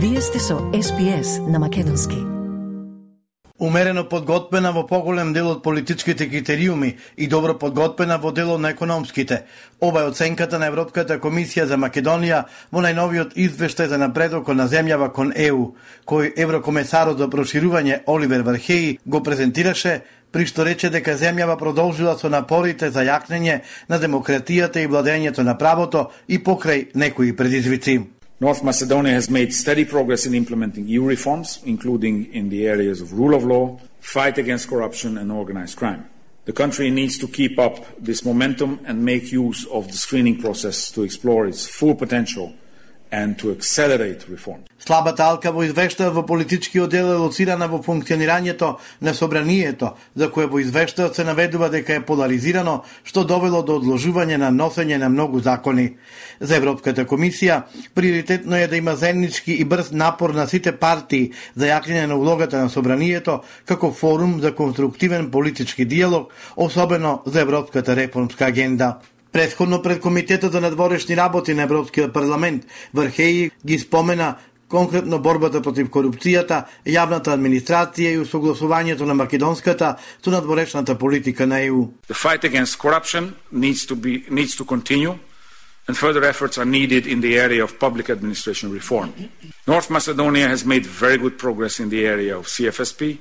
Вие сте со SPS на Македонски. Умерено подготвена во поголем дел од политичките критериуми и добро подготвена во делот на економските. Ова е оценката на Европската комисија за Македонија во најновиот извештај за напредокот на земјава кон ЕУ, кој еврокомесарот за проширување Оливер Вархеи го презентираше при што рече дека земјава продолжила со напорите за јакнење на демократијата и владењето на правото и покрај некои предизвици. North Macedonia has made steady progress in implementing EU reforms, including in the areas of rule of law, fight against corruption, and organized crime. The country needs to keep up this momentum and make use of the screening process to explore its full potential and to accelerate reform. Слабата алка во извештајот во политичкиот дел е лоцирана во функционирањето на собранието, за кое во извештајот се наведува дека е поларизирано, што довело до одложување на носење на многу закони. За Европската комисија, приоритетно е да има заеднички и брз напор на сите партии за јакнење на улогата на собранието како форум за конструктивен политички диалог, особено за Европската реформска агенда. Предходно пред Комитетот за надворешни работи на Европскиот парламент, Вархеи ги спомена конкретно борбата против корупцијата, јавната администрација и усогласувањето на македонската со надворешната политика на ЕУ. The fight against corruption needs to be needs to continue and further efforts are needed in the area of public administration reform. North Macedonia has made very good progress in the area of CFSP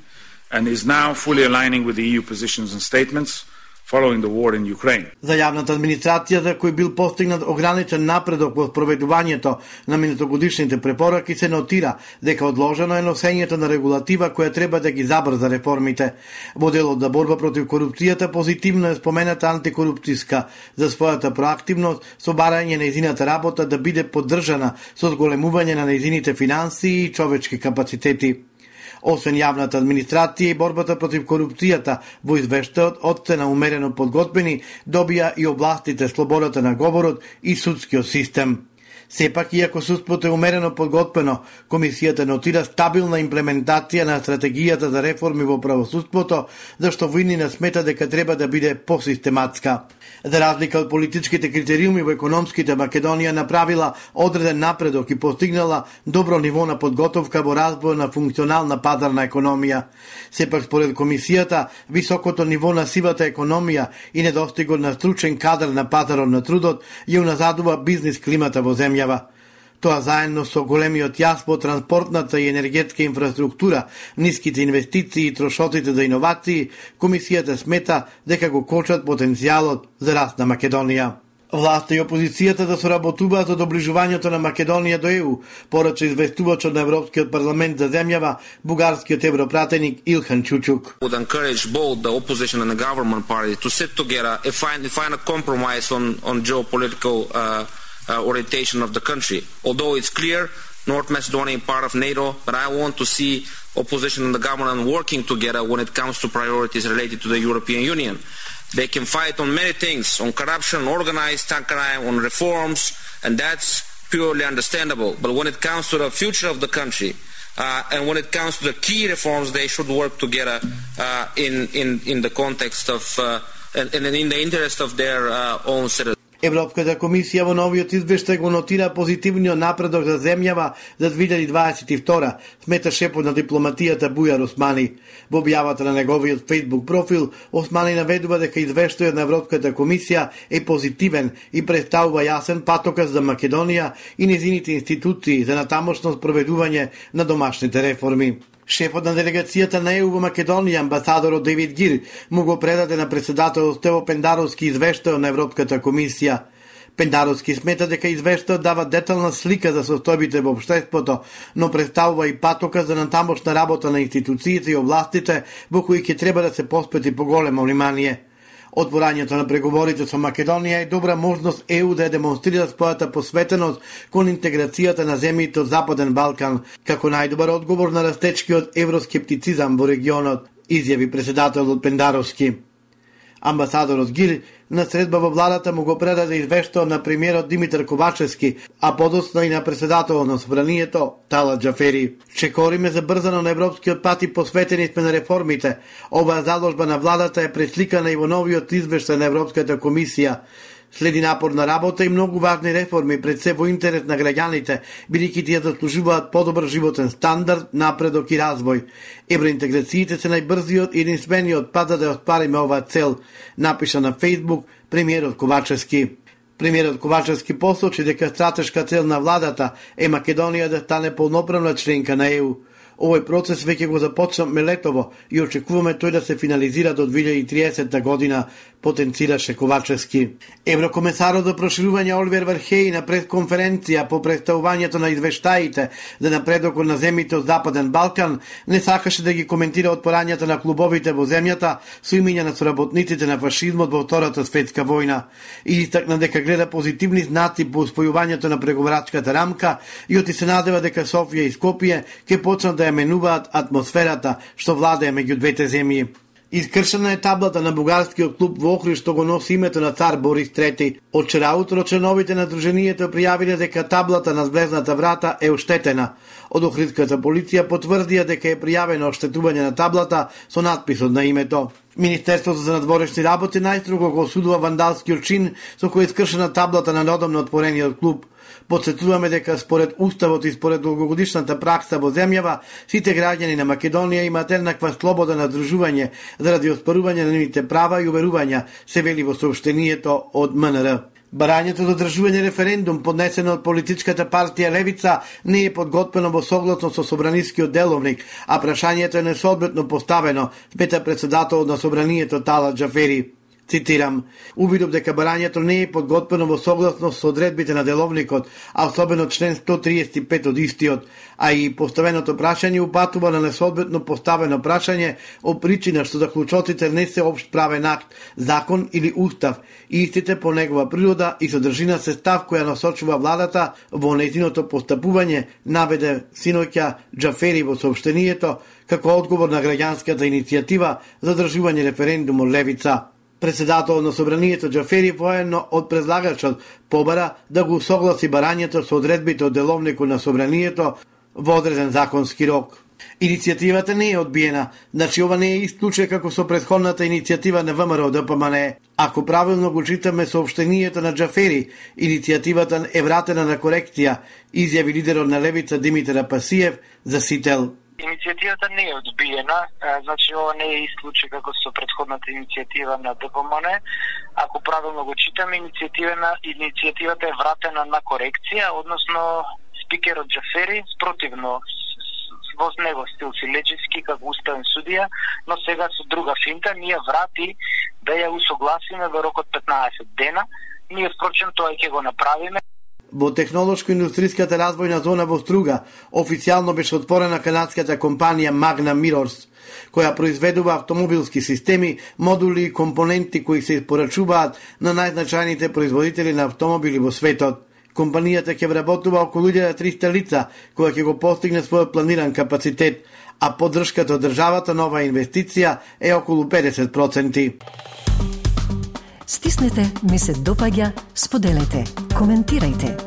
and is now fully aligning with the EU positions and statements following the war in Ukraine. За јавната администрација за кој бил постигнат ограничен напредок во спроведувањето на минутогодишните препораки се нотира дека одложено е носењето на регулатива која треба да ги забрза реформите. Во делот за борба против корупцијата позитивно е спомената антикорупцијска за својата проактивност со барање нејзината работа да биде поддржана со зголемување на нејзините финансии и човечки капацитети. Освен јавната администрација и борбата против корупцијата, во извештајот оцена умерено подготвени добија и областите слободата на говорот и судскиот систем. Сепак, иако судството е умерено подготвено, комисијата нотира стабилна имплементација на стратегијата за реформи во правосудството, зашто војнина смета дека треба да биде посистематска. За разлика од политичките критериуми во економските, Македонија направила одреден напредок и постигнала добро ниво на подготовка во развој на функционална пазарна економија. Сепак, според комисијата, високото ниво на сивата економија и недостигот на стручен кадар на пазарот на трудот ја уназадува бизнис климата во земја земјава. Тоа заедно со големиот јасбо, транспортната и енергетска инфраструктура, ниските инвестиции и трошотите за иновации, комисијата смета дека го кочат потенцијалот за раст на Македонија. Власта и опозицијата да соработуваат за доближувањето на Македонија до ЕУ, порача известувачот на Европскиот парламент за земјава, бугарскиот европратеник Илхан Чучук. Would encourage both the opposition and the government party to sit together and find, find a compromise on, on geopolitical uh, uh, orientation of the country. Although it's clear North Macedonia is part of NATO, but I want to see opposition and the government working together when it comes to priorities related to the European Union. They can fight on many things, on corruption, organized crime, on reforms, and that's purely understandable. But when it comes to the future of the country, uh, and when it comes to the key reforms, they should work together uh, in, in, in the context of uh, and, and in the interest of their uh, own citizens. Европската комисија во новиот извештај го нотира позитивниот напредок за земјава за 2022, смета шепот на дипломатијата Бујар Османи. Во објавата на неговиот Facebook профил, Османи наведува дека извештајот на Европската комисија е позитивен и представува јасен патоказ за Македонија и незините институции за натамошно спроведување на домашните реформи. Шефот на делегацијата на ЕУ во Македонија, амбасадорот Девид Гир, му го предаде на председател Стево Пендаровски извештај на Европската комисија. Пендаровски смета дека извештајот дава детална слика за состојбите во обштеството, но представува и патока за натамошна работа на институциите и областите во кои ќе треба да се поспети поголемо внимание. Отворањето на преговорите со Македонија е добра можност ЕУ да ја демонстрира својата посветеност кон интеграцијата на земјите од Западен Балкан, како најдобар одговор на растечкиот евроскептицизам во регионот, изјави председателот Пендаровски. Амбасадорот Гир на средба во владата му го предаде извештао на премиерот Димитар Ковачевски, а подоцна и на председателот на собранието Тала Джафери. Чекориме забрзано на европскиот пат и посветени сме на реформите. Оваа заложба на владата е пресликана и во новиот извештај на Европската комисија. Следи напорна работа и многу важни реформи пред се во интерес на граѓаните, бидејќи тие заслужуваат подобар животен стандард, напредок и развој. Евроинтеграциите се најбрзиот и единствениот пат за да оствариме оваа цел, напиша на Facebook премиерот Ковачевски. Премиерот Ковачевски посочи дека стратешка цел на владата е Македонија да стане полноправна членка на ЕУ. Овој процес веќе го започнавме летово и очекуваме тој да се финализира до 2030 година, потенцираше Ковачевски. Еврокомесарот за проширување Оливер Верхеј на пресконференција по представувањето на извештаите за напредокот на земите од Западен Балкан не сакаше да ги коментира отпорањата на клубовите во земјата со имиња на соработниците на фашизмот во Втората светска војна и истакна дека гледа позитивни знаци по успојувањето на преговарачката рамка и оти се надева дека Софија и Скопје ќе почнат да ја менуваат атмосферата што владее меѓу двете земји. Искршена е таблата на бугарскиот клуб во Охрид што го носи името на цар Борис III. Од вчера утро членовите на дружението пријавиле дека таблата на звездната врата е оштетена. Од Охридската полиција потврдија дека е пријавено оштетување на таблата со надписот на името. Министерството за надворешни работи најстрого го осудува вандалскиот чин со кој е скршена таблата на надомно отворениот клуб. Подсетуваме дека според Уставот и според долгогодишната пракса во земјава, сите граѓани на Македонија имаат еднаква слобода на дружување заради оспорување на нивните права и уверувања, се вели во сообштението од МНР. Барањето за одржување референдум поднесено од политичката партија Левица не е подготвено во согласно со собранискиот деловник, а прашањето е несоодветно поставено, смета председател на собранието Тала Джафери. Цитирам, убидов дека барањето не е подготвено во согласност со одредбите на деловникот, а особено член 135 од истиот, а и поставеното прашање упатува на несоодветно поставено прашање о причина што заклучоците не се обшт правен акт, закон или устав, и истите по негова природа и содржина се став која насочува владата во нејзиното постапување, наведе синоќа Джафери во сообщението како одговор на граѓанската иницијатива за држување референдум од Левица. Председател на собранието Джафери воено од предлагачот побара да го согласи барањето со одредбите од деловникот на собранието во одреден законски рок. Иницијативата не е одбиена, значи ова не е исклуче како со предходната иницијатива на ВМРО ДПМН. Ако правилно го читаме сообштението на Джафери, иницијативата е вратена на корекција, изјави лидерот на Левица Димитар Пасиев за Сител. Иницијативата не е одбиена, значи ова не е исклуче како со предходната иницијатива на ДПМН. Ако правилно го читаме, иницијативата, иницијативата е вратена на корекција, односно спикерот Джафери спротивно во него стил Силеджевски како уставен судија, но сега со друга финта ние врати да ја усогласиме во рокот 15 дена. Ние впрочем тоа ќе го направиме. Во технолошко-индустријската развојна зона во Струга официјално беше отворена канадската компанија Magna Mirrors, која произведува автомобилски системи, модули и компоненти кои се испорачуваат на најзначајните производители на автомобили во светот. Компанијата ќе вработува околу 1300 лица, која ќе го постигне својот планиран капацитет, а поддршката од државата на оваа инвестиција е околу 50%. Стиснете, ми се допаѓа, споделете, коментирајте.